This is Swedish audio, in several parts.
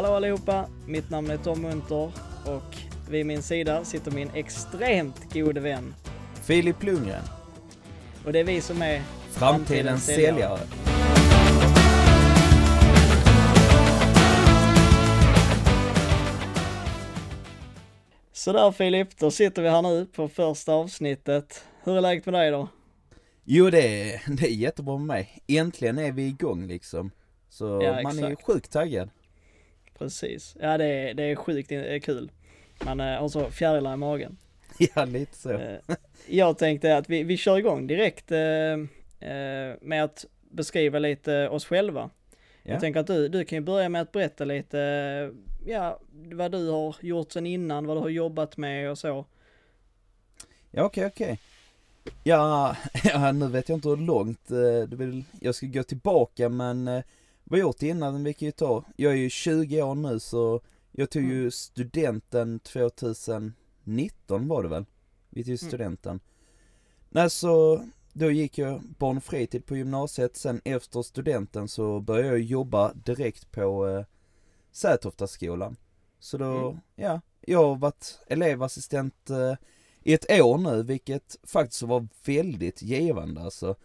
Hallå allihopa! Mitt namn är Tom Munter och vid min sida sitter min extremt gode vän. Filip Lundgren. Och det är vi som är Framtidens säljare. Sådär Filip, då sitter vi här nu på första avsnittet. Hur är läget med dig då? Jo det är, det är jättebra med mig. Äntligen är vi igång liksom. Så Ja, man är exakt. sjukt taggad. Precis. Ja det är, det är sjukt eh, kul. Man eh, har så fjärilar i magen. Ja lite så. Eh, Jag tänkte att vi, vi kör igång direkt med att beskriva lite oss själva. Ja. Jag tänker att du, du kan ju börja med att berätta lite, ja, vad du har gjort sen innan, vad du har jobbat med och så. Ja okej okej. Ja, ja, nu vet jag inte hur långt det vill, jag ska gå tillbaka men vad jag gjort innan vi kan ju ta, jag är ju 20 år nu så jag tog ju Mm. studenten 2019 var det väl? Vi tog Mm. studenten. Nej så, då gick jag barn och fritid på gymnasiet, sen efter studenten så började jag jobba direkt på eh, Sätoftaskolan. Så då, Mm. ja, jag har varit elevassistent eh, i ett år nu, vilket faktiskt var väldigt givande alltså.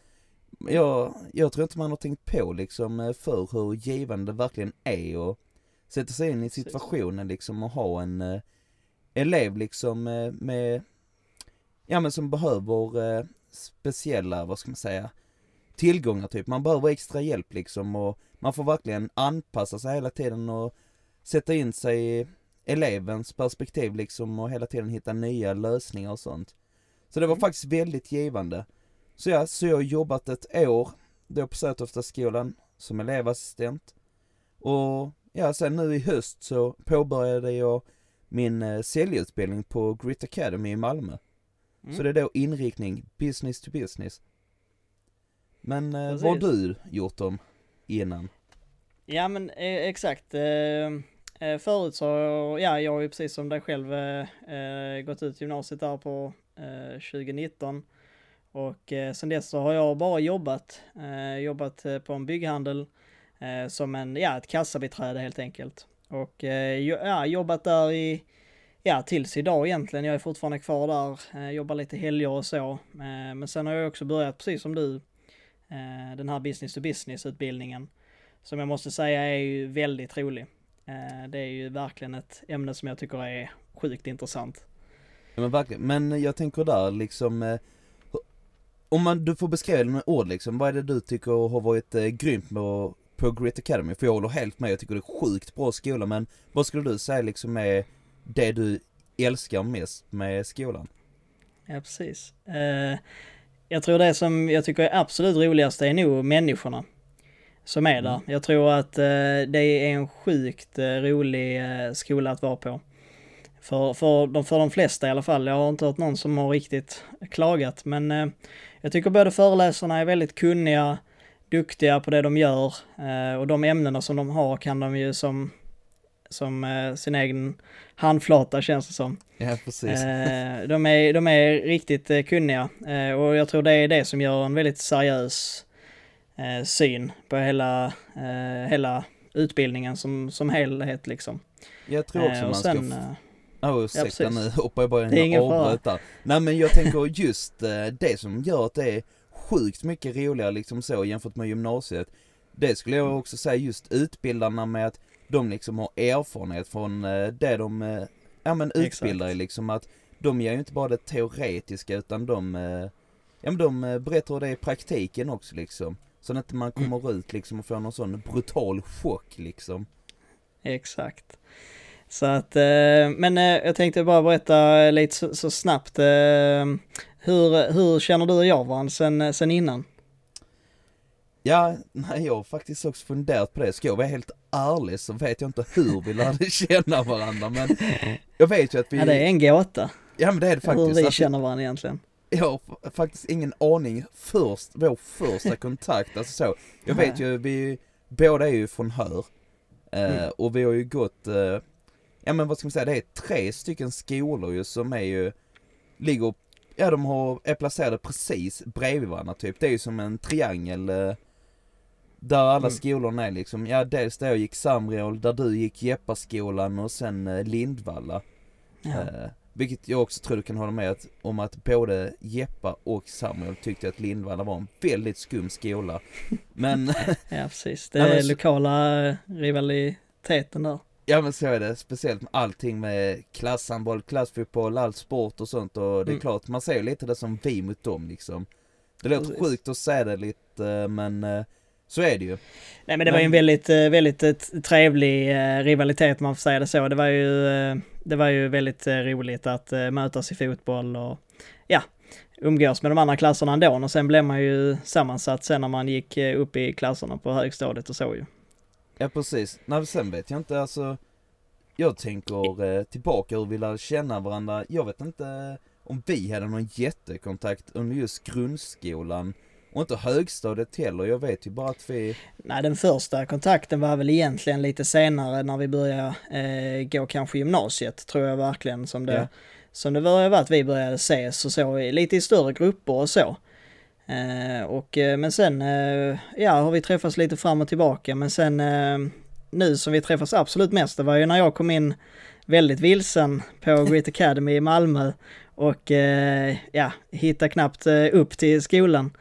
Jag, jag tror inte man har tänkt på liksom eh, för hur givande det verkligen är och sätta sig in i situationen liksom och ha en eh, elev liksom eh, med, ja men som behöver eh, speciella, vad ska man säga, tillgångar typ. Man behöver extra hjälp liksom och man får verkligen anpassa sig hela tiden och sätta in sig i elevens perspektiv liksom och hela tiden hitta nya lösningar och sånt. Så det var Mm. faktiskt väldigt givande. Så ja, så jag har jobbat ett år då på Sätoftaskolan som elevassistent. Och ja, sen nu i höst så påbörjade jag min eh, säljutbildning på Grit Academy i Malmö. Mm. Så det är då inriktning business to business. Men eh, vad har du gjort om innan? Ja men eh, exakt. Eh, eh, förut så, ja jag har ju precis som dig själv eh, eh, gått ut gymnasiet där på eh, 2019. Och eh, sen dess så har jag bara jobbat, eh, jobbat eh, på en bygghandel eh, som en, ja ett kassabiträde helt enkelt. Och eh, ja, jobbat där i, ja tills idag egentligen. Jag är fortfarande kvar där, eh, jobbar lite helger och så. Eh, men sen har jag också börjat precis som du, eh, den här business to business utbildningen som jag måste säga är ju väldigt rolig. Eh, Det är ju verkligen ett ämne som jag tycker är sjukt intressant. Men verkligen, men jag tänker där liksom eh, om man, du får beskriva det med ord liksom, vad är det du tycker har varit eh, grymt med att- på Grit Academy? För jag håller helt med, jag tycker det är sjukt bra skola men vad skulle du säga liksom är det du älskar mest med skolan? Ja, precis. Eh, Jag tror det som jag tycker är absolut roligast är nog människorna som är där. Mm. Jag tror att eh, det är en sjukt eh, rolig skola att vara på. För, för, de, för de flesta i alla fall. Jag har inte hört någon som har riktigt klagat. Men jag tycker både föreläsarna är väldigt kunniga, duktiga på det de gör. Eh, och de ämnena som de har kan de ju som, som eh, sin egen handflata känns det som. Ja precis. Eh, de, är, de är riktigt kunniga och jag tror det är det som gör en väldigt seriös syn på hela, hela utbildningen som, som helhet liksom. Jag tror också man ska Åh ursäkta precis. nu hoppar jag bara är in och avbröt där. Nej men jag tänker just eh, det som gör att det är sjukt mycket roligare liksom så jämfört med gymnasiet. Det skulle jag också säga just utbildarna med att de liksom har erfarenhet från eh, det de, eh, ja men utbildar i liksom att de ger ju inte bara det teoretiska utan de, ja men de berättar det i praktiken också liksom. Så att man Mm. kommer ut liksom och får någon sån brutal chock liksom. exakt. Så att, eh, men eh, jag tänkte bara berätta lite så, så snabbt. Eh, hur, hur känner du och jag varandra sen, sen innan? Ja, nej jag har faktiskt också funderat på det. Ska jag vara helt ärlig så vet jag inte hur vi lärde känna varandra men jag vet ju att vi... Ja, det är en gåta. Ja men det är det faktiskt. hur vi Alltså, känner varandra egentligen. Jag har faktiskt ingen aning först, vår första kontakt, alltså så. Jag vet ju, vi båda är ju från Hör. Eh, Mm. Och vi har ju gått, eh, ja men vad ska man säga, det är tre stycken skolor ju som är ju, ligger, ja de har, är placerade precis bredvid varandra typ. Det är ju som en triangel, eh, Där alla Mm. skolorna är liksom, ja dels där jag gick Samreol, där du gick Jeppaskolan och sen eh, Lindvalla. Ja. Eh, vilket jag också tror du kan hålla med att, om att både Jeppa och Samuel tyckte att Lindvalla var en väldigt skum skola. Men, ja, precis. Det är lokala eh, rivaliteten där. Ja men så är det, speciellt med allting med klasshandboll, klassfotboll, all sport och sånt och det är Mm. klart, man ser lite det som vi mot dem liksom. Det låter Precis. sjukt att säga det lite, men eh, så är det ju. Nej men det var ju en Men- väldigt, eh, väldigt eh, trevlig rivalitet man får säga det så. Det var ju, det var ju väldigt roligt att mötas i fotboll och ja, umgås med de andra klasserna ändå. Och sen blev man ju sammansatt sen när man gick upp i klasserna på högstadiet och så ju. Ja precis, nej sen vet jag inte alltså Jag tänker eh, tillbaka hur vi lärde känna varandra, jag vet inte om vi hade någon jättekontakt under just grundskolan och inte högstadiet heller, jag vet ju bara att vi, Nej, den första kontakten var väl egentligen lite senare när vi började eh, gå kanske gymnasiet, tror jag verkligen som det, Ja. som det vara att vi började ses och så, lite i större grupper och så. Eh, och, eh, men sen, eh, ja, har vi träffats lite fram och tillbaka, men sen nu som vi träffas absolut mest, det var ju när jag kom in väldigt vilsen på Grit Academy i Malmö och ja, hittade knappt upp till skolan.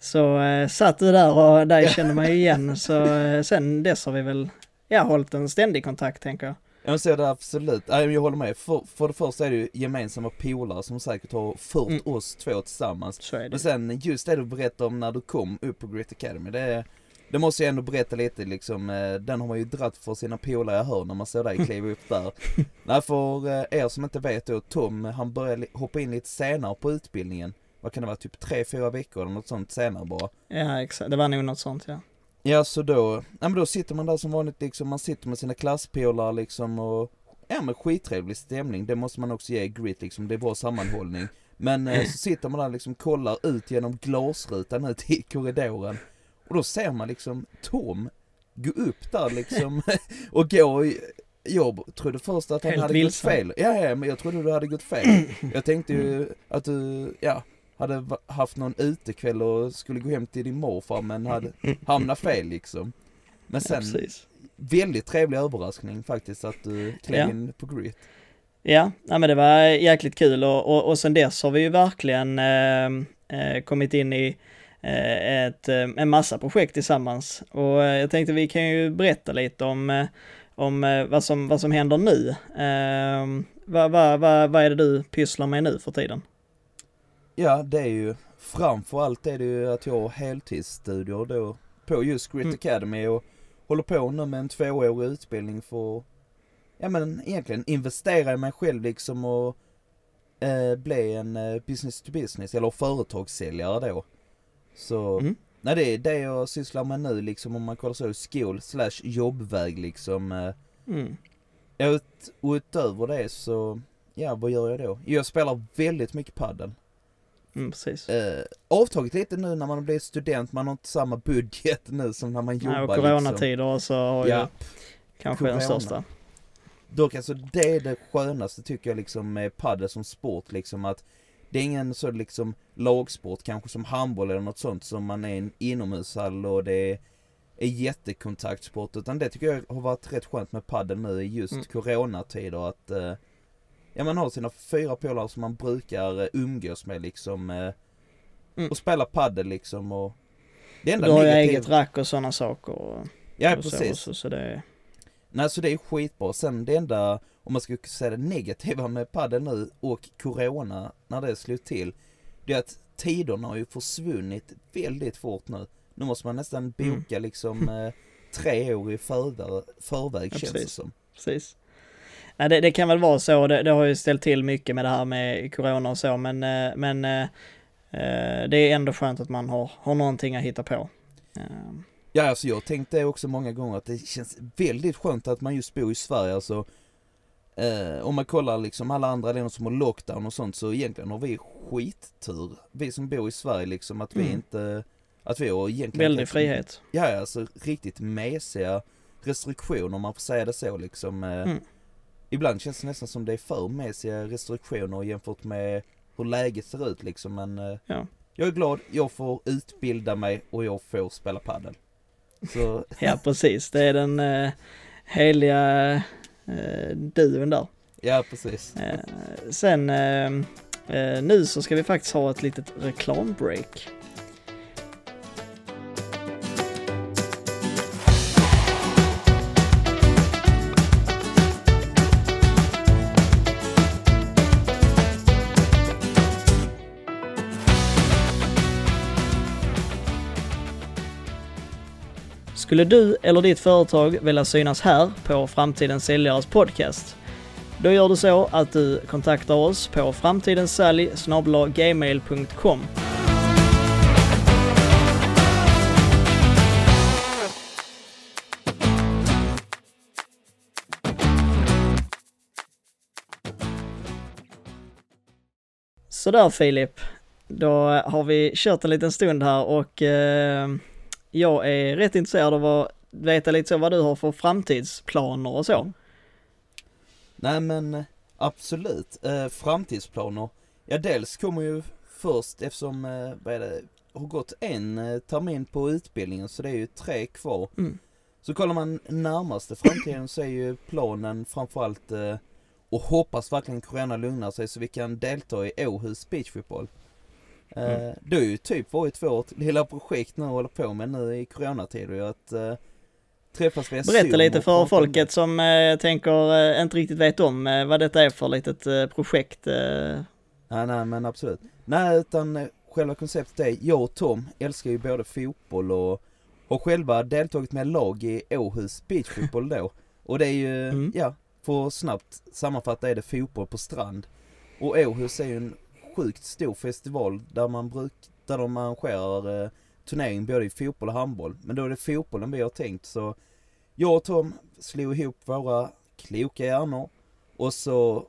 Så eh, satt du där och där kände man ju igen. Så sen dess har vi väl, ja, hållit en ständig kontakt tänker jag. Ja men så är det absolut, jag håller med, för, för det första är det ju gemensamma polare som säkert har fört Mm. oss två tillsammans Så är det. Men sen just det du berättade om när du kom upp på Great Academy, det, det måste jag ändå berätta lite liksom, eh, den har man ju dratt för sina polare jag hör när man ser dig kliva upp där. Nej för eh, er som inte vet då, Tom han började hoppa in lite senare på utbildningen. Vad kan det vara, typ tre fyra veckor eller något sånt senare bara. Ja, exakt. Det var nog något sånt ja. Ja så då, ja men då sitter man där som vanligt liksom, man sitter med sina klasspolare liksom och Ja men skittrevlig stämning, det måste man också ge Grit liksom, det är bra sammanhållning. Men eh, så sitter man där liksom, kollar ut genom glasrutan ut i korridoren och då ser man liksom Tom gå upp där liksom och gå i, jag trodde först att han Helt hade vilsen. gått fel. Ja, ja, men jag trodde du hade gått fel. Jag tänkte ju att du, ja, hade haft någon utekväll och skulle gå hem till din morfar men hade hamnat fel liksom. Men ja sen, precis. väldigt trevlig överraskning faktiskt att du klev Ja. in på grit. Ja, nej, men det var jäkligt kul och, och, och sen dess har vi ju verkligen eh, eh, kommit in i eh, ett, eh, en massa projekt tillsammans. Och eh, jag tänkte vi kan ju berätta lite om, eh, om vad, som, vad som händer nu. Eh, vad, vad, vad, vad är det du pysslar med nu för tiden? Ja, det är ju framför allt är det ju att jag har heltidsstudier då på just Grit Mm. Academy och håller på nu med en tvåårig utbildning för ja men egentligen investera i mig själv liksom och eh, bli en eh, business to business eller företagssäljare då. Så Mm. nej det är det jag sysslar med nu liksom om man kollar så skol slash jobbväg liksom. Eh, Mm. Ut, och utöver det så, ja vad gör jag då? Jag spelar väldigt mycket padel. Mm, precis. Eh, avtagit lite nu när man blir student, man har inte samma budget nu som när man Ja, och jobbar liksom. coronatider och så har Ja, ju kanske den corona. största. dock alltså det är det skönaste tycker jag liksom med padel som sport liksom att det är ingen så liksom lagsport kanske som handboll eller något sånt som man är en inomhushall och det är, är jättekontaktsport utan det tycker jag har varit rätt skönt med padel nu i just Mm. coronatider att eh, ja man har sina fyra polare som man brukar eh, umgås med liksom eh, Mm. och spela padel liksom och det enda Du har ju negativa- eget rack och sådana saker. Och, Ja och precis. Så, så, det, Nej så det är skitbra. Sen det enda, om man ska säga det negativa med padel nu och corona när det slog till. Det är att tiderna har ju försvunnit väldigt fort nu. Nu måste man nästan Mm. boka liksom eh, tre år i förväg, förväg Ja, känns det som. precis. Nej, det, det kan väl vara så, det, det har ju ställt till mycket med det här med corona och så, men, eh, men eh, eh, det är ändå skönt att man har, har någonting att hitta på. Ja alltså jag tänkte också många gånger att det känns väldigt skönt att man just bor i Sverige alltså. Eh, om man kollar liksom alla andra länder som har lockdown och sånt så egentligen har vi skittur. Vi som bor i Sverige liksom att vi Mm. inte, att vi har egentligen Väldig frihet. Ja, alltså riktigt mesiga restriktioner om man får säga det så liksom. Eh, Mm. Ibland känns det nästan som det är för mesiga restriktioner jämfört med hur läget ser ut liksom men eh, Ja. Jag är glad, jag får utbilda mig och jag får spela padel. Så, Ja, precis. Det är den eh, heliga eh, duon där. ja precis. Eh, sen eh, eh, nu så ska vi faktiskt ha ett litet reklambreak. Skulle du eller ditt företag vilja synas här på Framtidens Säljares podcast? Då gör du så att du kontaktar oss på framtidenssalg.gmail.com. Sådär Filip, då har vi kört en liten stund här och eh, jag är rätt intresserad av att veta lite så vad du har för framtidsplaner och så. Nej men eh, absolut, eh, framtidsplaner. Ja dels kommer ju först eftersom, eh, vad är det, har gått en eh, termin på utbildningen så det är ju tre kvar. Mm. Så kollar man närmaste framtiden så är ju planen framförallt eh, och hoppas verkligen corona lugnar sig så vi kan delta i Åhus. Eh, Mm. Det har ju typ varit vårt lilla projekt nu att hålla på med nu i coronatider att eh, träffas via Berätta lite och för folket som eh, tänker eh, inte riktigt vet om eh, vad detta är för litet eh, projekt. Eh. Nej, nej men absolut. Nej, utan eh, själva konceptet är, jag och Tom älskar ju både fotboll och har själva deltagit med lag i Åhus beachfotboll då. Och det är ju, Mm. ja, för att snabbt sammanfatta är det fotboll på strand. Och Åhus är ju en sjukt stor festival där man bruk, där de arrangerar eh, turnering både i fotboll och handboll. Men då är det fotbollen vi har tänkt så jag och Tom slog ihop våra kloka hjärnor och så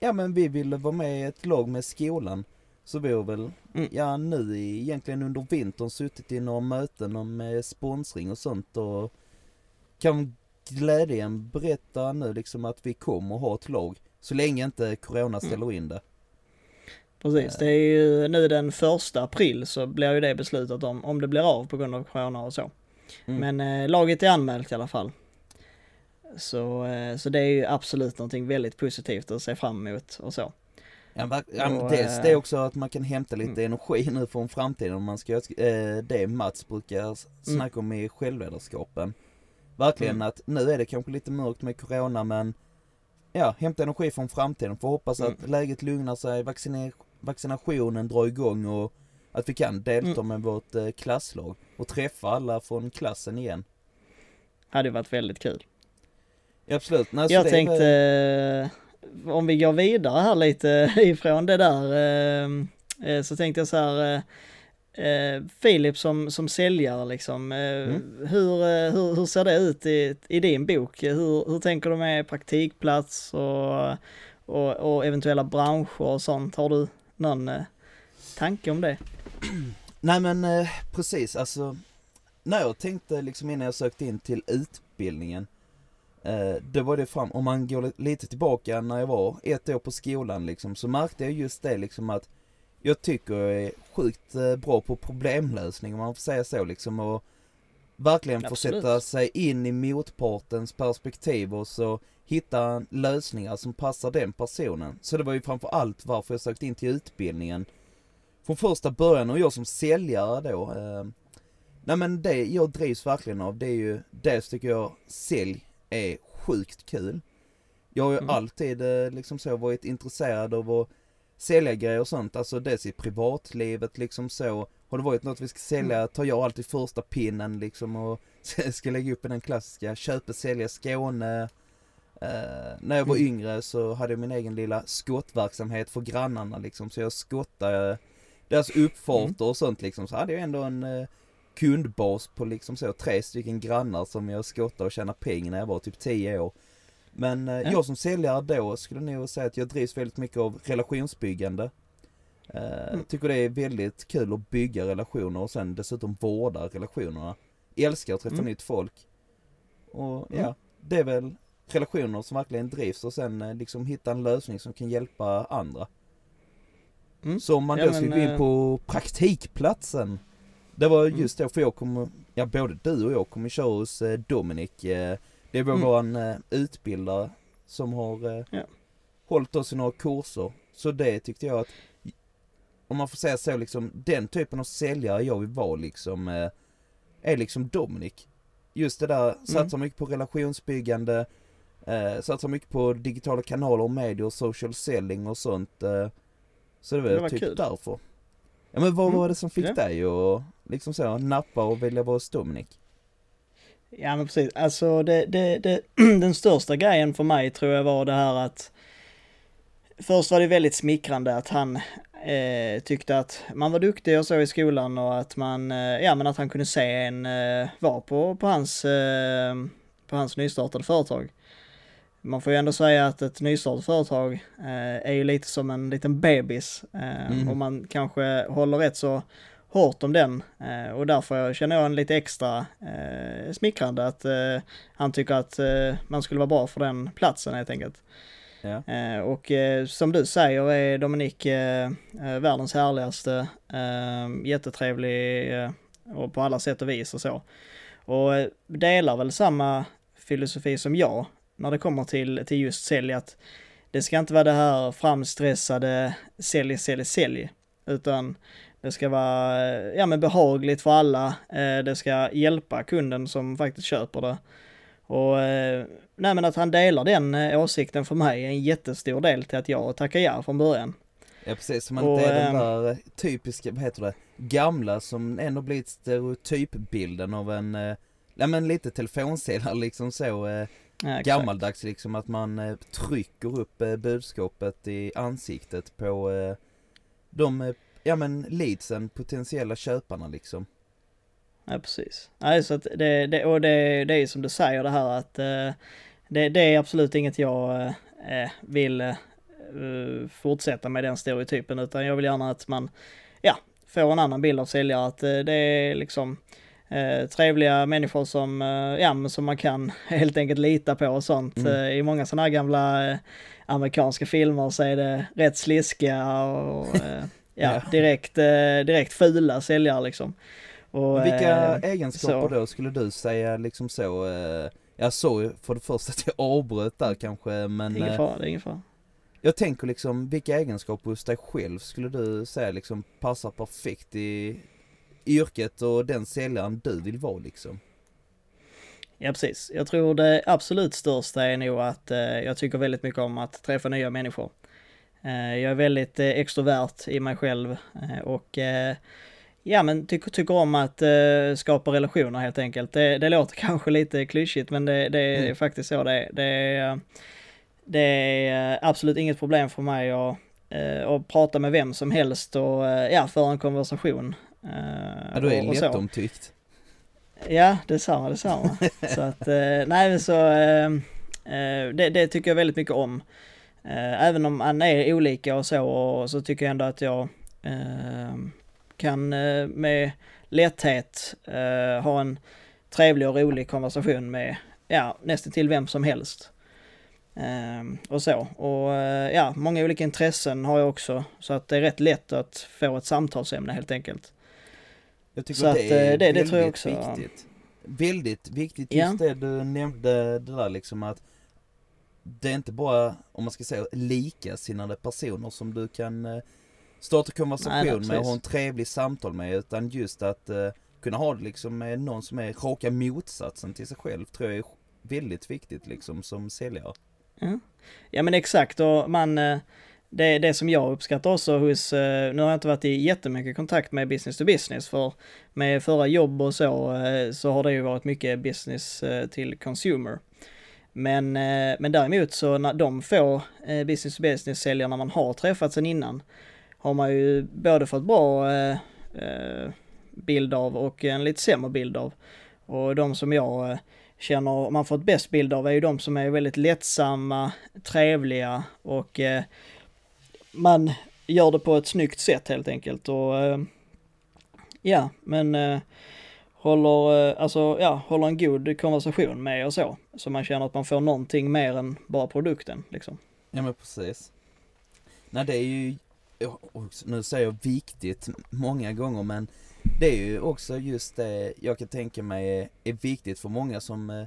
Ja men vi ville vara med i ett lag med skolan. Så vi har väl, Mm. ja nu egentligen under vintern suttit i några möten om med sponsring och sånt och kan glädjen berätta nu liksom att vi kommer ha ett lag. Så länge inte corona ställer in det. Precis, det är ju nu den första april så blir ju det beslutat om, om det blir av på grund av corona och så. Mm. Men eh, laget är anmält i alla fall. Så, eh, så det är ju absolut någonting väldigt positivt att se fram emot och så. Ja, ja, men dels eh, det också att man kan hämta lite mm. energi nu från framtiden om man ska eh, det Mats brukar s- snacka om i självledarskapen. Verkligen Mm. att nu är det kanske lite mörkt med corona men ja, hämta energi från framtiden. Får hoppas att Mm. läget lugnar sig, vacciner, vaccinationen drar igång och att vi kan delta Mm. med vårt eh, klasslag och träffa alla från klassen igen. Hade varit väldigt kul. Absolut. Nej, Jag är tänkte, väl- eh, om vi går vidare här lite ifrån det där, eh, så tänkte jag så här, Filip som, som säljare liksom, Mm. hur, hur, hur ser det ut i, i din bok? Hur, hur tänker du med praktikplats och, och, och eventuella branscher och sånt? Har du någon eh, tanke om det? Nej men eh, precis, alltså när jag tänkte liksom innan jag sökte in till utbildningen eh, Det var det fram, om man går lite tillbaka när jag var ett år på skolan liksom så märkte jag just det liksom att Jag tycker jag är sjukt eh, bra på problemlösning om man får säga så liksom och Verkligen Absolut. sätta sig in i motpartens perspektiv och så hitta lösningar som passar den personen. Så det var ju framför allt varför jag sökte in till utbildningen från första början och jag som säljare då. Eh, nej men det jag drivs verkligen av det är ju, dels tycker jag sälj är sjukt kul. Jag har ju Mm. alltid eh, liksom så varit intresserad av att sälja grejer och sånt, alltså dels i privatlivet liksom så. Har det varit något vi ska sälja tar jag alltid första pinnen liksom och ska lägga upp i den klassiska köpa, sälja Skåne. Eh, när jag var Mm. yngre så hade jag min egen lilla skottverksamhet för grannarna liksom så jag skottade deras uppfarter och sånt liksom så hade jag ändå en eh, kundbas på liksom så tre stycken grannar som jag skottade och tjänade pengar när jag var typ 10 år. Men eh, Ja. jag som säljare då skulle nog säga att jag drivs väldigt mycket av relationsbyggande. Eh, Mm. Tycker det är väldigt kul att bygga relationer och sen dessutom vårda relationerna. Älskar att träffa Mm. nytt folk. Och Mm. ja, det är väl relationer som verkligen drivs och sen eh, liksom hitta en lösning som kan hjälpa andra. Mm. Så om man Ja, då skulle gå in eh, på praktikplatsen Det var just då, för jag kommer, ja både du och jag kommer köra hos Dominic. Det var Mm. våran utbildare som har Ja. hållit oss i några kurser. Så det tyckte jag att, om man får säga så liksom, den typen av säljare jag vill vara liksom, eh, är liksom Dominic. Just det där, satsar mycket på relationsbyggande, eh, satsar mycket på digitala kanaler och medier, social selling och sånt. Eh, så det var, Det var typ kul. därför. Ja men vad Mm, var det som fick ja. dig att liksom så nappa och vilja vara hos Dominic? Ja men precis, alltså det, det, det, den största grejen för mig tror jag var det här att Först var det väldigt smickrande att han eh, tyckte att man var duktig och så i skolan och att man, eh, ja men att han kunde se en eh, var på, på hans, eh, på hans nystartade företag. Man får ju ändå säga att ett nystartat företag eh, är ju lite som en liten bebis Mm. och man kanske håller rätt så hårt om den och därför känner jag en lite extra eh, smickrande att eh, han tycker att eh, man skulle vara bra för den platsen helt enkelt. Ja. Eh, och eh, som du säger är Dominik eh, världens härligaste, jättetrevlig och på alla sätt och vis och så. Och delar väl samma filosofi som jag när det kommer till, till just sälj att det ska inte vara det här framstressade sälj, sälj, sälj, utan det ska vara ja, men behagligt för alla. Det ska hjälpa kunden som faktiskt köper det. Och eh, nej, men att han delar den eh, åsikten för mig är en jättestor del till att jag tackar ja från början. Ja precis, Och, inte är den ehm, där eh, typiska, vad heter det, gamla som ändå blivit stereotypbilden av en, eh, ja men lite telefonsäljare liksom så, eh, Ja, gammaldags liksom att man eh, trycker upp eh, budskapet i ansiktet på eh, de, ja men leadsen, potentiella köparna liksom. Ja, precis. Nej, så det, det, och det, det är som du säger det här att eh, det, det är absolut inget jag eh, vill eh, fortsätta med den stereotypen utan jag vill gärna att man, ja, får en annan bild av säljare att det är liksom trevliga människor som, ja, som man kan helt enkelt lita på och sånt. Mm. I många sådana här gamla amerikanska filmer så är det rätt sliskiga och ja, direkt, direkt fula säljare liksom. Och, vilka eh, egenskaper så. då skulle du säga liksom så, eh, jag såg för det första att jag avbröt där kanske men ingen eh, fara, det är ingen fara. jag tänker liksom vilka egenskaper hos dig själv skulle du säga liksom passar perfekt i yrket och den säljaren du vill vara liksom? Ja precis. Jag tror det absolut största är nog att eh, jag tycker väldigt mycket om att träffa nya människor. Eh, jag är väldigt eh, extrovert i mig själv eh, och eh, ja men tycker, tycker om att eh, skapa relationer helt enkelt. Det, det låter kanske lite klyschigt men det, det är Mm. faktiskt så det är. Det är, eh, det är eh, absolut inget problem för mig att, eh, att prata med vem som helst och ja, föra en konversation. Ja, du är och- och lättomtyckt. Ja, detsamma, detsamma. så att, nej men så, eh, eh, det, det tycker jag väldigt mycket om. Även om man är olika och så, och så tycker jag ändå att jag eh, kan eh, med lätthet eh, ha en trevlig och rolig konversation med, ja, nästan till vem som helst. Eh, och så, och ja, många olika intressen har jag också, så att det är rätt lätt att få ett samtalsämne helt enkelt. Jag tycker Så att att, det är eh, det- det tror jag också. viktigt. Väldigt viktigt Ja. just det du nämnde det där liksom att det är inte bara, om man ska säga likasinnade personer som du kan starta konversation Nej, nej, med och ha en trevlig samtal med utan just att eh, kunna ha det liksom med någon som är raka motsatsen till sig själv tror jag är väldigt viktigt liksom som säljare. Ja, ja men exakt och man, eh, det, det som jag uppskattar också hos, eh, nu har jag inte varit i jättemycket kontakt med business to business för med förra jobb och så, eh, så har det ju varit mycket business eh, till consumer. Men, eh, men däremot så när de få eh, business to business säljarna man har träffat sen innan har man ju både fått bra eh, eh, bild av och en lite sämre bild av. Och de som jag eh, känner man fått bäst bild av är ju de som är väldigt lättsamma, trevliga och eh, man gör det på ett snyggt sätt helt enkelt. Och eh, ja, men eh, håller, eh, alltså, ja, håller en god konversation med och så. Så man känner att man får någonting mer än bara produkten liksom. Ja men precis. Nej det är ju nu säger jag viktigt många gånger men det är ju också just det jag kan tänka mig är viktigt för många som eh,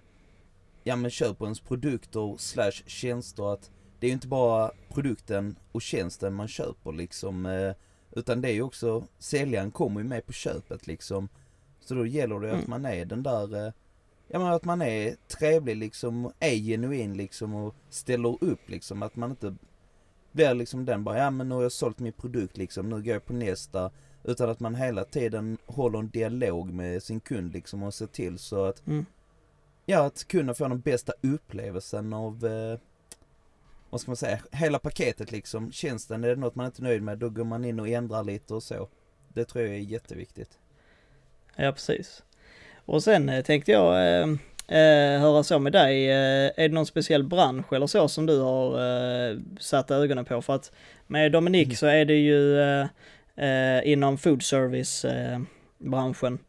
ja men köper ens produkter slash tjänster att det är ju inte bara produkten och tjänsten man köper liksom eh, utan det är ju också säljaren kommer ju med på köpet liksom så då gäller det mm. att man är den där eh, Ja men att man är trevlig liksom, är genuin liksom och ställer upp liksom att man inte blir liksom den bara, ja men nu har jag sålt min produkt liksom, nu går jag på nästa. Utan att man hela tiden håller en dialog med sin kund liksom och ser till så att mm. Ja, att kunden får den bästa upplevelsen av eh, Vad ska man säga, hela paketet liksom. Tjänsten, är det något man inte är nöjd med då går man in och ändrar lite och så. Det tror jag är jätteviktigt. Ja, precis. Och sen eh, tänkte jag eh, eh, höra så med dig. Eh, är det någon speciell bransch eller så som du har eh, satt ögonen på? För att med Dominic mm. så är det ju eh, eh inom food service branschen.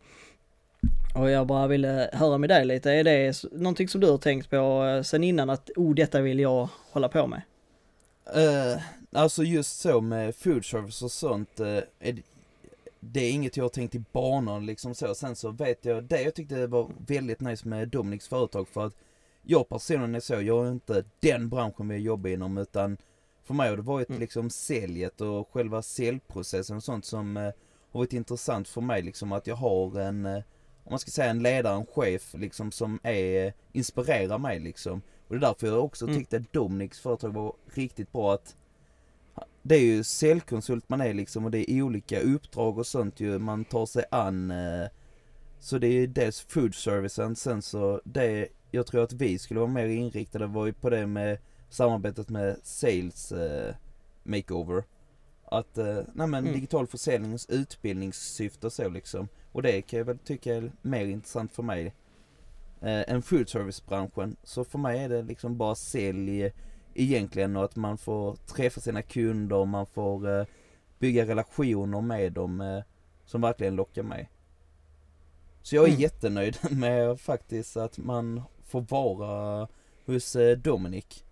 Och jag bara ville höra med dig lite, är det någonting som du har tänkt på sen innan att oh detta vill jag hålla på med? Uh, alltså just så med food service och sånt, uh, är, det är inget jag har tänkt i banor liksom så. Sen så vet jag, det jag tyckte var väldigt nice med Dominiks företag för att jag personligen är så, jag är inte den branschen vi jobbar inom utan för mig har det varit mm. liksom säljet och själva säljprocessen och sånt som eh, har varit intressant för mig liksom att jag har en, eh, om man ska säga en ledare, en chef liksom som är, inspirerar mig liksom. Och det är därför jag också mm. tyckte att Dominiks företag var riktigt bra att det är ju säljkonsult man är liksom och det är olika uppdrag och sånt ju man tar sig an. Eh, så det är dels food servicen, sen så det jag tror att vi skulle vara mer inriktade var ju på det med samarbetet med sales eh, makeover. Att, eh, nej men mm. digital försäljnings utbildningssyfte och så liksom. Och det kan jag väl tycka är mer intressant för mig eh, än food service branschen. Så för mig är det liksom bara sälj egentligen och att man får träffa sina kunder och man får eh, bygga relationer med dem eh, som verkligen lockar mig. Så jag är mm. jättenöjd med faktiskt att man får vara hos eh, Dominic.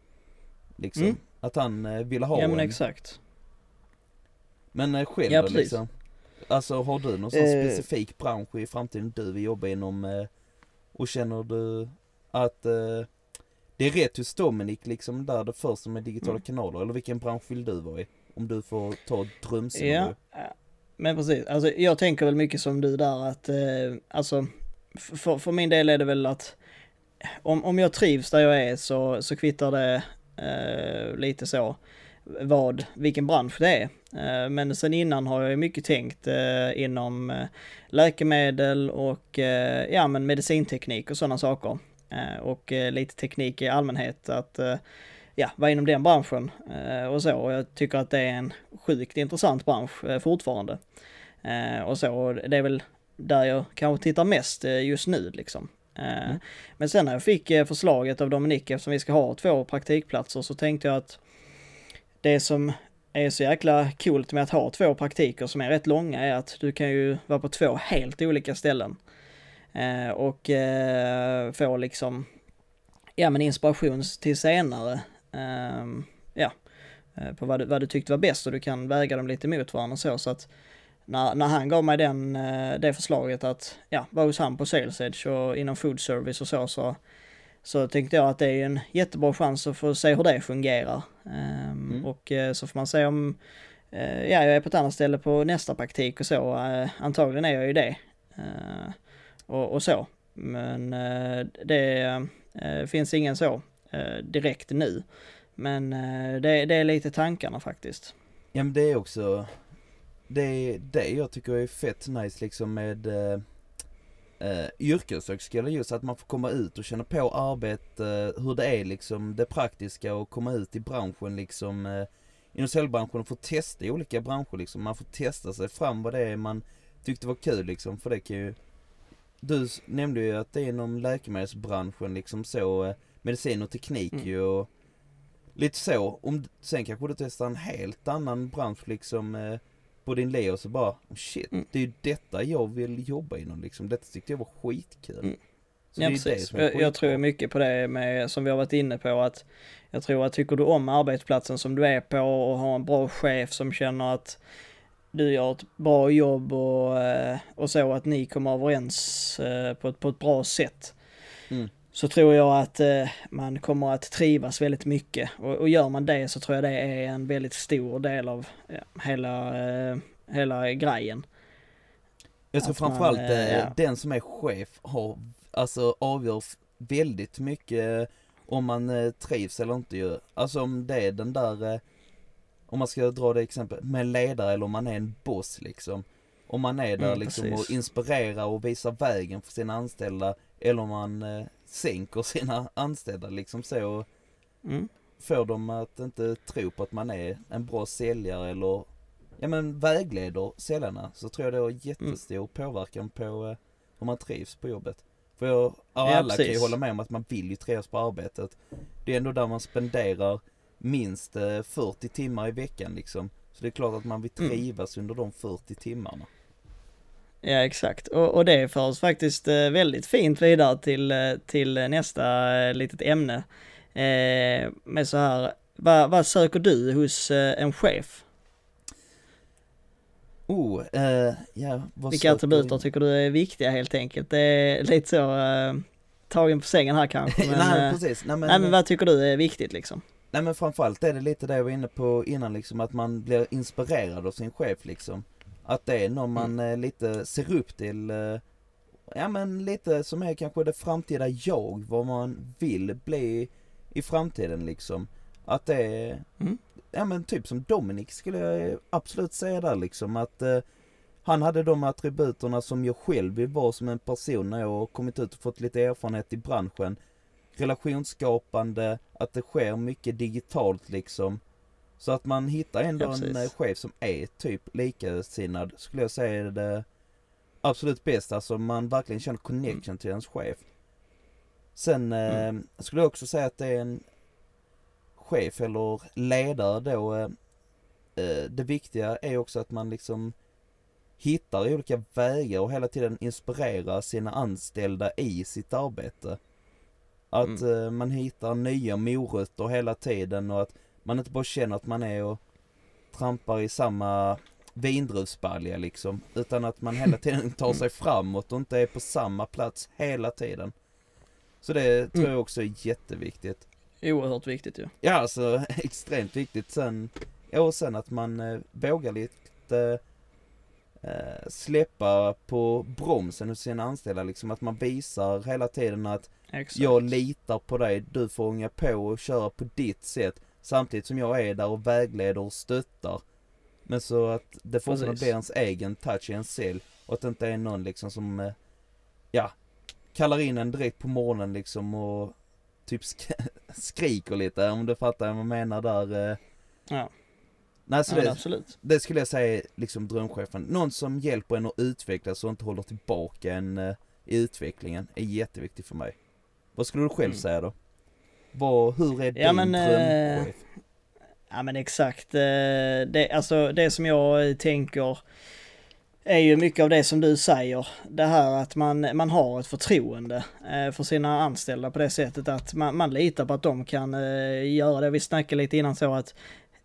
Liksom. Mm. Att han eh, ville ha Ja men en... exakt. Men eh, själv ja, liksom. Alltså har du någon sån eh... specifik bransch i framtiden du vill jobba inom eh, och känner du att eh, det är rätt hos Dominic liksom där det första med digitala mm. kanaler, eller vilken bransch vill du vara i? Om du får ta drömscenario. Ja, men precis. Alltså jag tänker väl mycket som du där att, eh, alltså för, för min del är det väl att om, om jag trivs där jag är så, så kvittar det eh, lite så vad, vilken bransch det är. Eh, men sen innan har jag ju mycket tänkt eh, inom eh, läkemedel och ja men medicinteknik och sådana saker. Eh, och eh, lite teknik i allmänhet att eh, ja, vara inom den branschen och så. Och jag tycker att det är en sjukt intressant bransch fortfarande. Och så, och det är väl där jag kanske tittar mest just nu liksom. Mm. Men sen när jag fick förslaget av Dominik, eftersom vi ska ha två praktikplatser, så tänkte jag att det som är så jäkla coolt med att ha två praktiker som är rätt långa är att du kan ju vara på två helt olika ställen. Eh, och eh, få liksom, ja men inspiration till senare. Ehm, ja, eh, på vad du, vad du tyckte var bäst och du kan väga dem lite mot varandra så. så att när, när han gav mig den, det förslaget att ja, vara hos han på Sales Edge och inom food service och så, så, så tänkte jag att det är en jättebra chans att få se hur det fungerar. Ehm, mm. Och så får man se om, ja jag är på ett annat ställe på nästa praktik och så, antagligen är jag ju det och, och så. Men eh, det eh, finns ingen så eh, direkt nu. Men eh, det, det är lite tankarna faktiskt. Ja men det är också, det är det jag tycker är fett nice liksom med eh, eh, yrkeshögskola just att man får komma ut och känna på arbete, hur det är liksom det praktiska och komma ut i branschen liksom eh, inom säljbranschen och få testa i olika branscher liksom. Man får testa sig fram vad det är man tyckte var kul liksom för det kan ju du nämnde ju att det är inom läkemedelsbranschen liksom så, eh, medicin och teknik mm. ju och lite så. Om, sen kanske du testar en helt annan bransch liksom eh, på din och så bara, oh shit, mm. det är ju detta jag vill jobba inom liksom. Detta tyckte jag var skitkul. Mm. Så ja, precis. Jag, jag tror mycket på det med, som vi har varit inne på, att jag tror att tycker du om arbetsplatsen som du är på och har en bra chef som känner att du gör ett bra jobb och, eh, och så att ni kommer överens eh, på ett, på ett bra sätt. Mm. Så tror jag att eh, man kommer att trivas väldigt mycket och, och gör man det så tror jag det är en väldigt stor del av ja, hela, hela grejen. Jag tror Att man, framförallt eh, ja. den som är chef har, alltså avgör f- väldigt mycket om man trivs eller inte ju. Alltså om det är den där, om man ska dra det exempel, med ledare eller om man är en boss liksom. Om man är där Mm, liksom precis. och inspirerar och visar vägen för sina anställda eller om man eh, sänker sina anställda liksom så Mm. får dem att inte tro på att man är en bra säljare eller ja men vägleder säljarna så tror jag det har jättestor Mm. påverkan på eh, hur man trivs på jobbet. För jag, ja, Ja, alla kan ju hålla med om att man vill ju trivas på arbetet. Det är ändå där man spenderar minst eh, 40 timmar i veckan liksom. Så det är klart att man vill Mm. trivas under de 40 timmarna. Ja exakt och, och det för oss faktiskt eh, väldigt fint vidare till, eh, till nästa eh, litet ämne. Eh, med så här, vad, vad söker du hos eh, en chef? Oh, eh, ja vad Vilka attributer tycker du är viktiga helt enkelt? Det är lite så eh, tagen på sängen här kanske. Men, Nej eh, precis, nej men, nej men vad tycker du är viktigt liksom? Nej men framförallt är det lite det jag var inne på innan liksom, att man blir inspirerad av sin chef liksom. Att det är någon man Mm. eh, lite ser upp till, eh, ja men lite som är kanske det framtida jag, vad man vill bli i framtiden liksom. Att det är, Mm. ja men typ som Dominic skulle jag absolut säga där liksom att eh, han hade de attributerna som jag själv vill vara som en person när jag har kommit ut och fått lite erfarenhet i branschen relationsskapande, att det sker mycket digitalt liksom. Så att man hittar ändå Ja, en eh, chef som är typ likasinnad, skulle jag säga är det absolut bästa. Alltså man verkligen känner connection till ens chef. Sen eh, Mm. skulle jag också säga att det är en chef eller ledare då. Eh, eh, det viktiga är också att man liksom hittar olika vägar och hela tiden inspirerar sina anställda i sitt arbete. Att Mm. eh, man hittar nya morötter hela tiden och att man inte bara känner att man är och trampar i samma vindruvsbalja liksom. Utan att man hela tiden tar sig framåt och inte är på samma plats hela tiden. Så det tror Mm. jag också är jätteviktigt. Oerhört viktigt ju. Ja alltså extremt viktigt. Sen, ja, och sen att man eh, vågar lite eh, släppa på bromsen hos sina anställda liksom. Att man visar hela tiden att Exakt. jag litar på dig, du får ånga på och köra på ditt sätt. Samtidigt som jag är där och vägleder och stöttar. Men så att det fortfarande blir ens egen touch i en cell. Och att det inte är någon liksom som, eh, ja, kallar in en direkt på morgonen liksom och typ sk- skriker lite om du fattar vad jag menar där. eh. Ja. Nej så Ja, det, absolut. det skulle jag säga liksom drömchefen. Någon som hjälper en att utvecklas och inte håller tillbaka en eh, i utvecklingen är jätteviktigt för mig. Vad skulle du själv Mm. säga då? Vad, hur är Ja, din men, eh, drömchef? Ja men exakt. eh, Det, alltså det som jag tänker är ju mycket av det som du säger. Det här att man, man har ett förtroende eh, för sina anställda på det sättet att man, man litar på att de kan eh, göra det. Vi snackade lite innan så att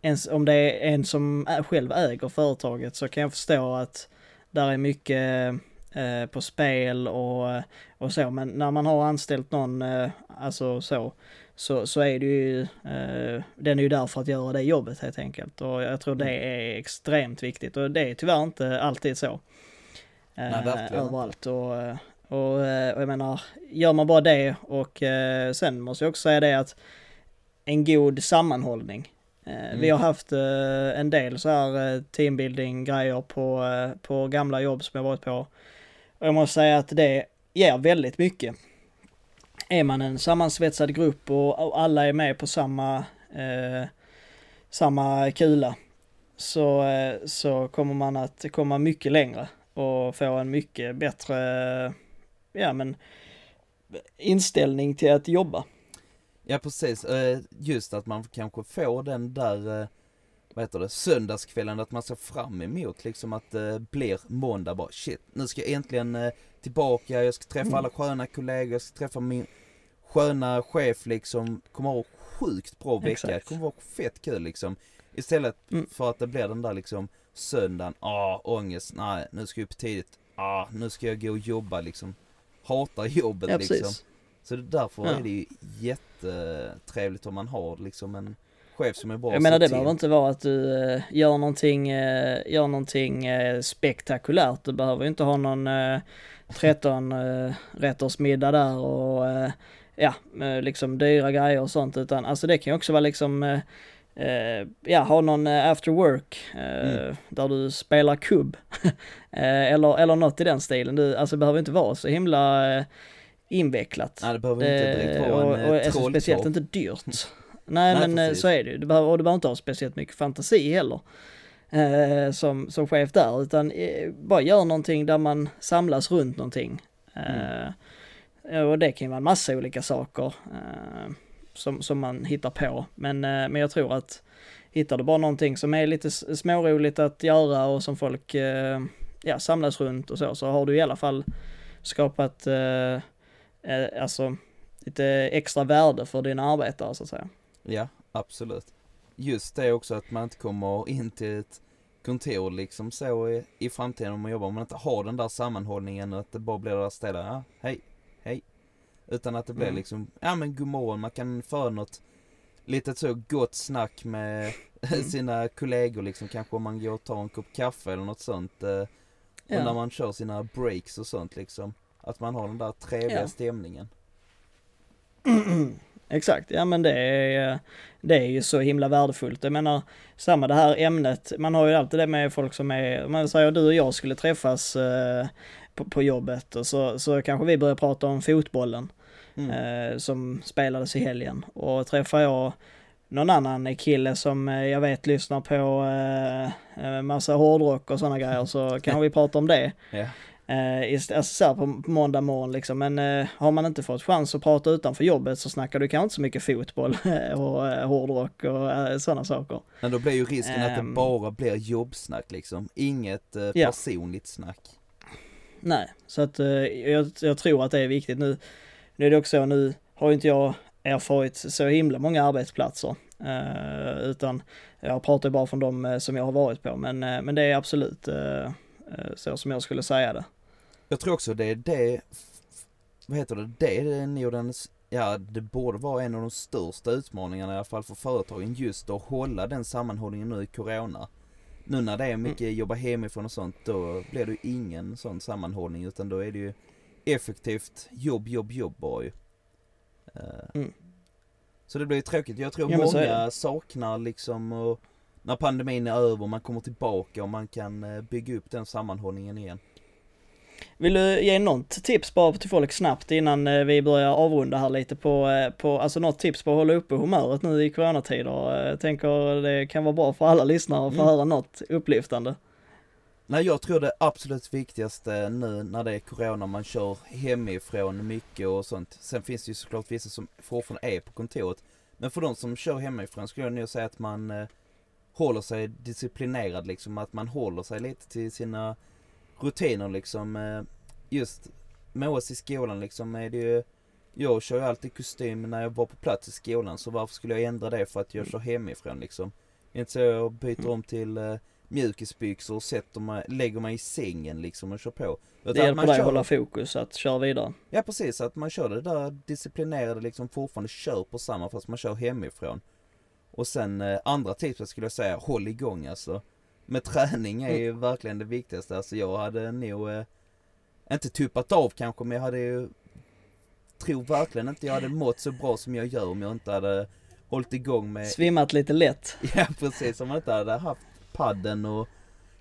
ens, om det är en som själv äger företaget så kan jag förstå att där är mycket eh, på spel och, och så. Men när man har anställt någon, eh, alltså så, så, så är det ju, eh, den är ju där för att göra det jobbet helt enkelt. Och jag tror det är extremt viktigt och det är tyvärr inte alltid så. Nej, verkligen överallt och, och, och jag menar, gör man bara det och sen måste jag också säga det att en god sammanhållning. Eh, Vi Mm. har haft en del så här teambuilding grejer på, på gamla jobb som jag varit på. Och jag måste säga att det ger väldigt mycket. Är man en sammansvetsad grupp och, alla är med på samma, eh, samma kula så, eh, så kommer man att komma mycket längre och få en mycket bättre ja, men, inställning till att jobba. Ja precis, eh, just att man kanske får den där, eh, vad heter det, söndagskvällen att man ser fram emot liksom att det blir måndag bara shit, nu ska jag äntligen eh, tillbaka, jag ska träffa Mm. alla sköna kollegor, jag ska träffa min sköna chef liksom, kommer ha sjukt bra vecka, Exakt. det kommer vara fett kul liksom. Istället Mm. för att det blir den där liksom söndagen, ah ångest, nej nu ska jag upp tidigt, ah nu ska jag gå och jobba liksom. Hatar jobbet Ja, liksom. Så därför Ja. är det ju jättetrevligt om man har liksom en chef som är bra Jag menar det behöver inte vara att du eh, gör någonting, eh, gör någonting eh, spektakulärt. Du behöver ju inte ha någon eh, 13 eh, rätters middag där och eh, ja, eh, liksom dyra grejer och sånt utan alltså det kan ju också vara liksom eh, ja, ha någon after work Mm. där du spelar kubb. eller, eller något i den stilen. Du, alltså det behöver inte vara så himla invecklat. Nej det behöver inte direkt vara och, en och, eh, alltså, speciellt inte dyrt. Nej, Nej, men eh, precis. så är det ju. Du behöver, och du behöver inte ha speciellt mycket fantasi heller. Eh, som, som chef där, utan eh, bara gör någonting där man samlas runt någonting. Eh, Och det kan ju vara en massa olika saker eh, som, som man hittar på. Men, eh, men jag tror att hittar du bara någonting som är lite småroligt att göra och som folk ja, samlas runt och så, så har du i alla fall skapat alltså lite extra värde för dina arbetare så att säga. Ja, absolut. Just det också att man inte kommer in till ett kontor liksom så i, i framtiden om man jobbar, om man inte har den där sammanhållningen att det bara blir det där stället, ja, hej, hej. Utan att det blir Mm. liksom, ja men god morgon, man kan föra något litet så gott snack med Mm. sina kollegor liksom, kanske om man går och tar en kopp kaffe eller något sånt. Eh, och när man kör sina breaks och sånt liksom. Att man har den där trevliga Ja. stämningen. exakt, ja men det är, det är ju så himla värdefullt. Jag menar, samma det här ämnet, man har ju alltid det med folk som är, man säger du och jag skulle träffas eh, på, på jobbet och så, så kanske vi börjar prata om fotbollen. Mm. eh, som spelades i helgen. Och träffar jag någon annan kille som eh, jag vet lyssnar på eh, eh, massa hårdrock och sådana grejer så kan vi prata om det. Ja. Eh, ist- alltså så här på på måndag morgon liksom. Men eh, har man inte fått chans att prata utanför jobbet så snackar du kanske inte så mycket fotboll och eh, hårdrock och eh, sådana saker. Men då blir ju risken att det Ehm. bara blir jobbsnack liksom. Inget Ja. personligt snack. Nej, så att jag, jag tror att det är viktigt nu. Nu är det också så, nu har inte jag erfarit så himla många arbetsplatser. Utan jag pratar bara från de som jag har varit på. Men, men det är absolut så som jag skulle säga det. Jag tror också det är det, vad heter det, det är nog den, ja det borde vara en av de största utmaningarna i alla fall för företagen just att hålla den sammanhållningen nu i Corona. Nu när det är mycket jobba hemifrån och sånt då blir det ju ingen sån sammanhållning utan då är det ju effektivt jobb, jobb, jobb bara ju. Eh, Mm. Så det blir ju tråkigt. Jag tror Ja, många saknar liksom och när pandemin är över, man kommer tillbaka och man kan eh, bygga upp den sammanhållningen igen. Vill du ge något tips bara till folk snabbt innan eh, vi börjar avrunda här lite på, eh, på alltså något tips på att hålla uppe humöret nu i coronatider? Eh, Jag tänker det kan vara bra för alla lyssnare att få Mm. höra något upplyftande. Nej jag tror det absolut viktigaste nu när det är corona, man kör hemifrån mycket och sånt. Sen finns det ju såklart vissa som fortfarande är på kontoret. Men för de som kör hemifrån skulle jag nog säga att man eh, håller sig disciplinerad liksom, att man håller sig lite till sina rutiner liksom. Eh, just med oss i skolan liksom är det ju, jag kör ju alltid kostym när jag var på plats i skolan så varför skulle jag ändra det för att jag kör hemifrån liksom. Det är inte så jag byter om till eh, mjukisbyxor och sätter mig, lägger mig i sängen liksom och kör på. Det Utan hjälper man dig att hålla fokus, att köra vidare. Ja precis, att man kör det där disciplinerade liksom fortfarande kör på samma fast man kör hemifrån. Och sen eh, andra tipset skulle jag säga, håll igång alltså. Med träning är ju verkligen det viktigaste. Alltså jag hade nog, eh, inte tuppat av kanske men jag hade ju, tror verkligen inte jag hade mått så bra som jag gör om jag inte hade hållit igång med Svimmat lite lätt. Ja precis, om man inte hade haft padden och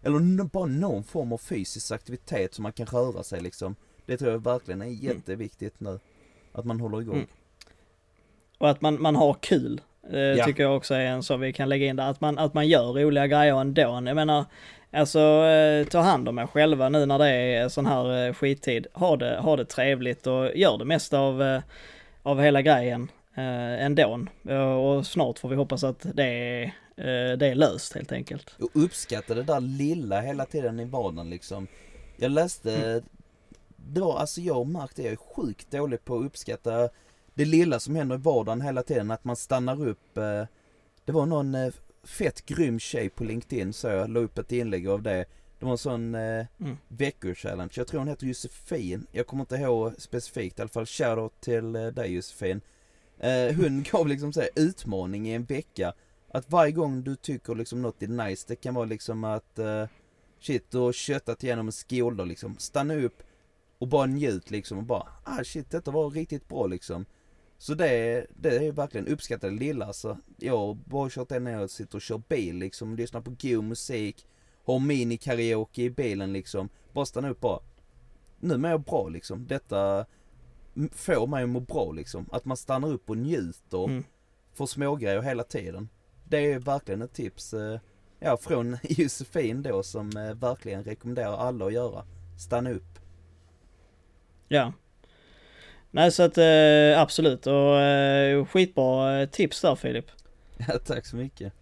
Eller bara någon form av fysisk aktivitet så man kan röra sig liksom Det tror jag verkligen är jätteviktigt nu Att man håller igång Mm. Och att man, man har kul. Eh, Ja. Tycker jag också är en som vi kan lägga in där. Att man, att man gör roliga grejer ändå. Jag menar, alltså eh, ta hand om er själva nu när det är sån här eh, skittid. Ha det, ha det trevligt och gör det mesta av, eh, av hela grejen eh, ändå. Och snart får vi hoppas att det är eh, det löst helt enkelt. Och uppskatta det där lilla hela tiden i vardagen liksom. Jag läste, mm. det var alltså jag har märkt det, jag är sjukt dålig på att uppskatta det lilla som händer i vardagen hela tiden, att man stannar upp. Eh, det var någon eh, fett grym tjej på LinkedIn så jag la upp ett inlägg av det. Det var en sån eh, mm. veckochallenge. Jag tror hon heter Josefin. Jag kommer inte ihåg specifikt i alla fall. Shoutout till eh, dig Josefin. Eh, hon gav liksom så här, utmaning i en vecka. Att varje gång du tycker liksom något är nice, det kan vara liksom att eh, shit, du har köttat igenom en skoldag liksom. Stanna upp och bara njut liksom och bara, ah shit, detta var riktigt bra liksom. Så det, det är verkligen uppskattat lilla alltså. Jag har bara kört det när jag sitter och kör bil liksom, lyssnar på god musik, har mini-karaoke i bilen liksom. Bara stanna upp bara. Nu mår jag bra liksom. Detta får mig att må bra liksom. Att man stannar upp och njuter. Mm. Får smågrejer hela tiden. Det är verkligen ett tips. Eh, ja, från Josefin då som eh, verkligen rekommenderar alla att göra. Stanna upp. Ja. Nej så att eh, absolut och eh, skitbra eh, tips där Filip. Ja tack så mycket.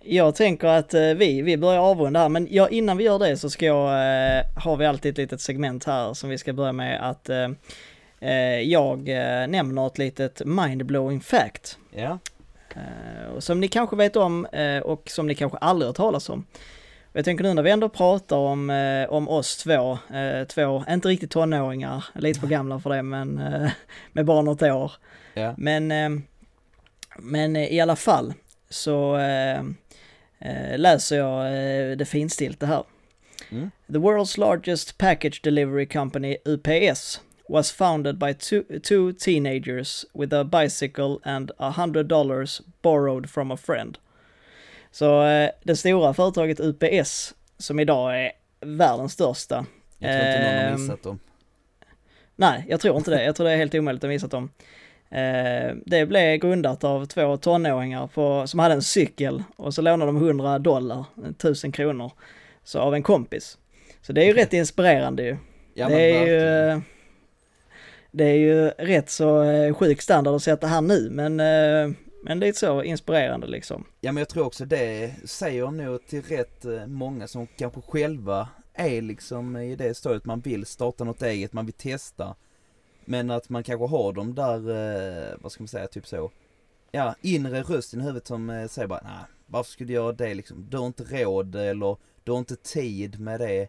Jag tänker att eh, vi, vi börjar avrunda här men ja, innan vi gör det så ska jag, eh, har vi alltid ett litet segment här som vi ska börja med att eh, eh jag nämner ett litet mindblowing fact. Ja. som ni kanske vet om och som ni kanske aldrig har talas om. Jag tänker nu när vi ändå pratar om, eh, om oss två, eh, två, inte riktigt tonåringar, lite för gamla för det, men eh, med bara något år. Ja. Men, men i alla fall så läser jag det finstilta här. Mm. The world's largest package delivery company, UPS, was founded by two, two teenagers with a bicycle and a hundred dollars borrowed from a friend. Så eh, det stora företaget UPS, som idag är världens största. Jag tror inte någon har ehm, missat dem. Nej, jag tror inte det. Jag tror det är helt omöjligt att missat dem. Eh, det blev grundat av två tonåringar på, som hade en cykel och så lånade de 100 dollar, 1000 kronor, så av en kompis. Så det är ju rätt inspirerande ju. Ja, det är ju, det är ju rätt så eh, sjuk standard att sätta här nu, men men lite så inspirerande liksom. Ja men jag tror också det säger nog till rätt eh, många som kanske själva är liksom i det stadiet man vill starta något eget, man vill testa. Men att man kanske har de där, eh, vad ska man säga, typ så. Ja, inre rösten i huvudet som eh, säger bara, nej, varför skulle du göra det liksom? Du har inte råd eller du har inte tid med det.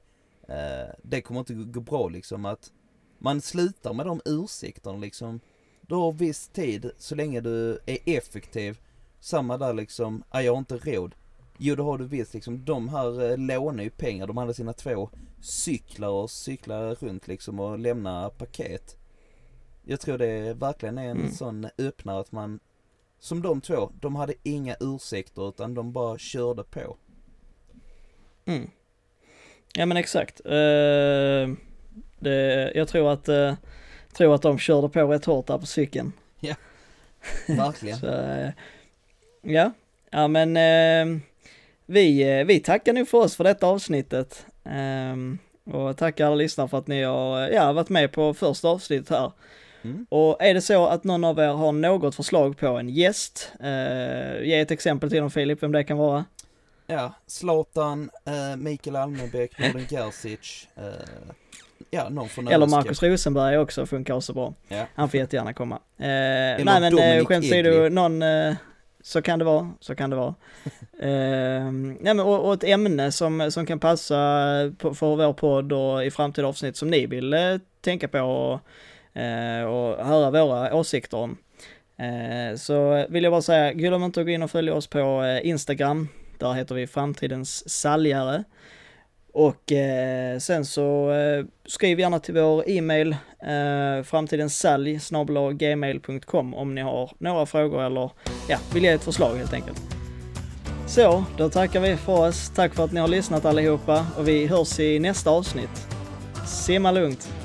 det kommer inte gå bra liksom att man slutar med de ursäkterna liksom. Du har viss tid så länge du är effektiv. Samma där liksom, ah, jag har inte råd. Jo, då har du visst liksom, de här eh, lånar ju pengar. De hade sina två cyklar och cyklar runt liksom och lämnar paket. Jag tror det verkligen är en mm. sån öppnare att man, som de två, de hade inga ursäkter utan de bara körde på. Mm. Ja men exakt. Uh, det, jag tror att uh, tror att de körde på rätt hårt där på cykeln. Ja, verkligen. Så, eh, ja, ja men eh, vi, eh, vi tackar nu för oss för detta avsnittet. Eh, och tackar alla lyssnare för att ni har ja, varit med på första avsnittet här. Mm. Och är det så att någon av er har något förslag på en gäst, eh, ge ett exempel till dem Filip, vem det kan vara. Ja, Zlatan, eh, Mikael Almenbäck, Norden Gerzic, eh, Ja, någon från Eller Marcus Rosenberg också funkar också bra. Ja. Han får jättegärna komma. Eh, nej men eh, skämt åsido, någon, eh, så kan det vara, så kan det vara. eh, nej men och, och, ett ämne som, som kan passa på, för vår podd och i framtida avsnitt som ni vill eh, tänka på och, eh, och höra våra åsikter om. Eh, så vill jag bara säga, glöm inte att gå in och följa oss på Instagram. Där heter vi Framtidens Saljare. Och eh, sen så eh, skriv gärna till vår e-mail eh, framtidensalj gmail.com om ni har några frågor eller ja, vill ge ett förslag helt enkelt. Så, då tackar vi för oss. Tack för att ni har lyssnat allihopa och vi hörs i nästa avsnitt. Simma lugnt!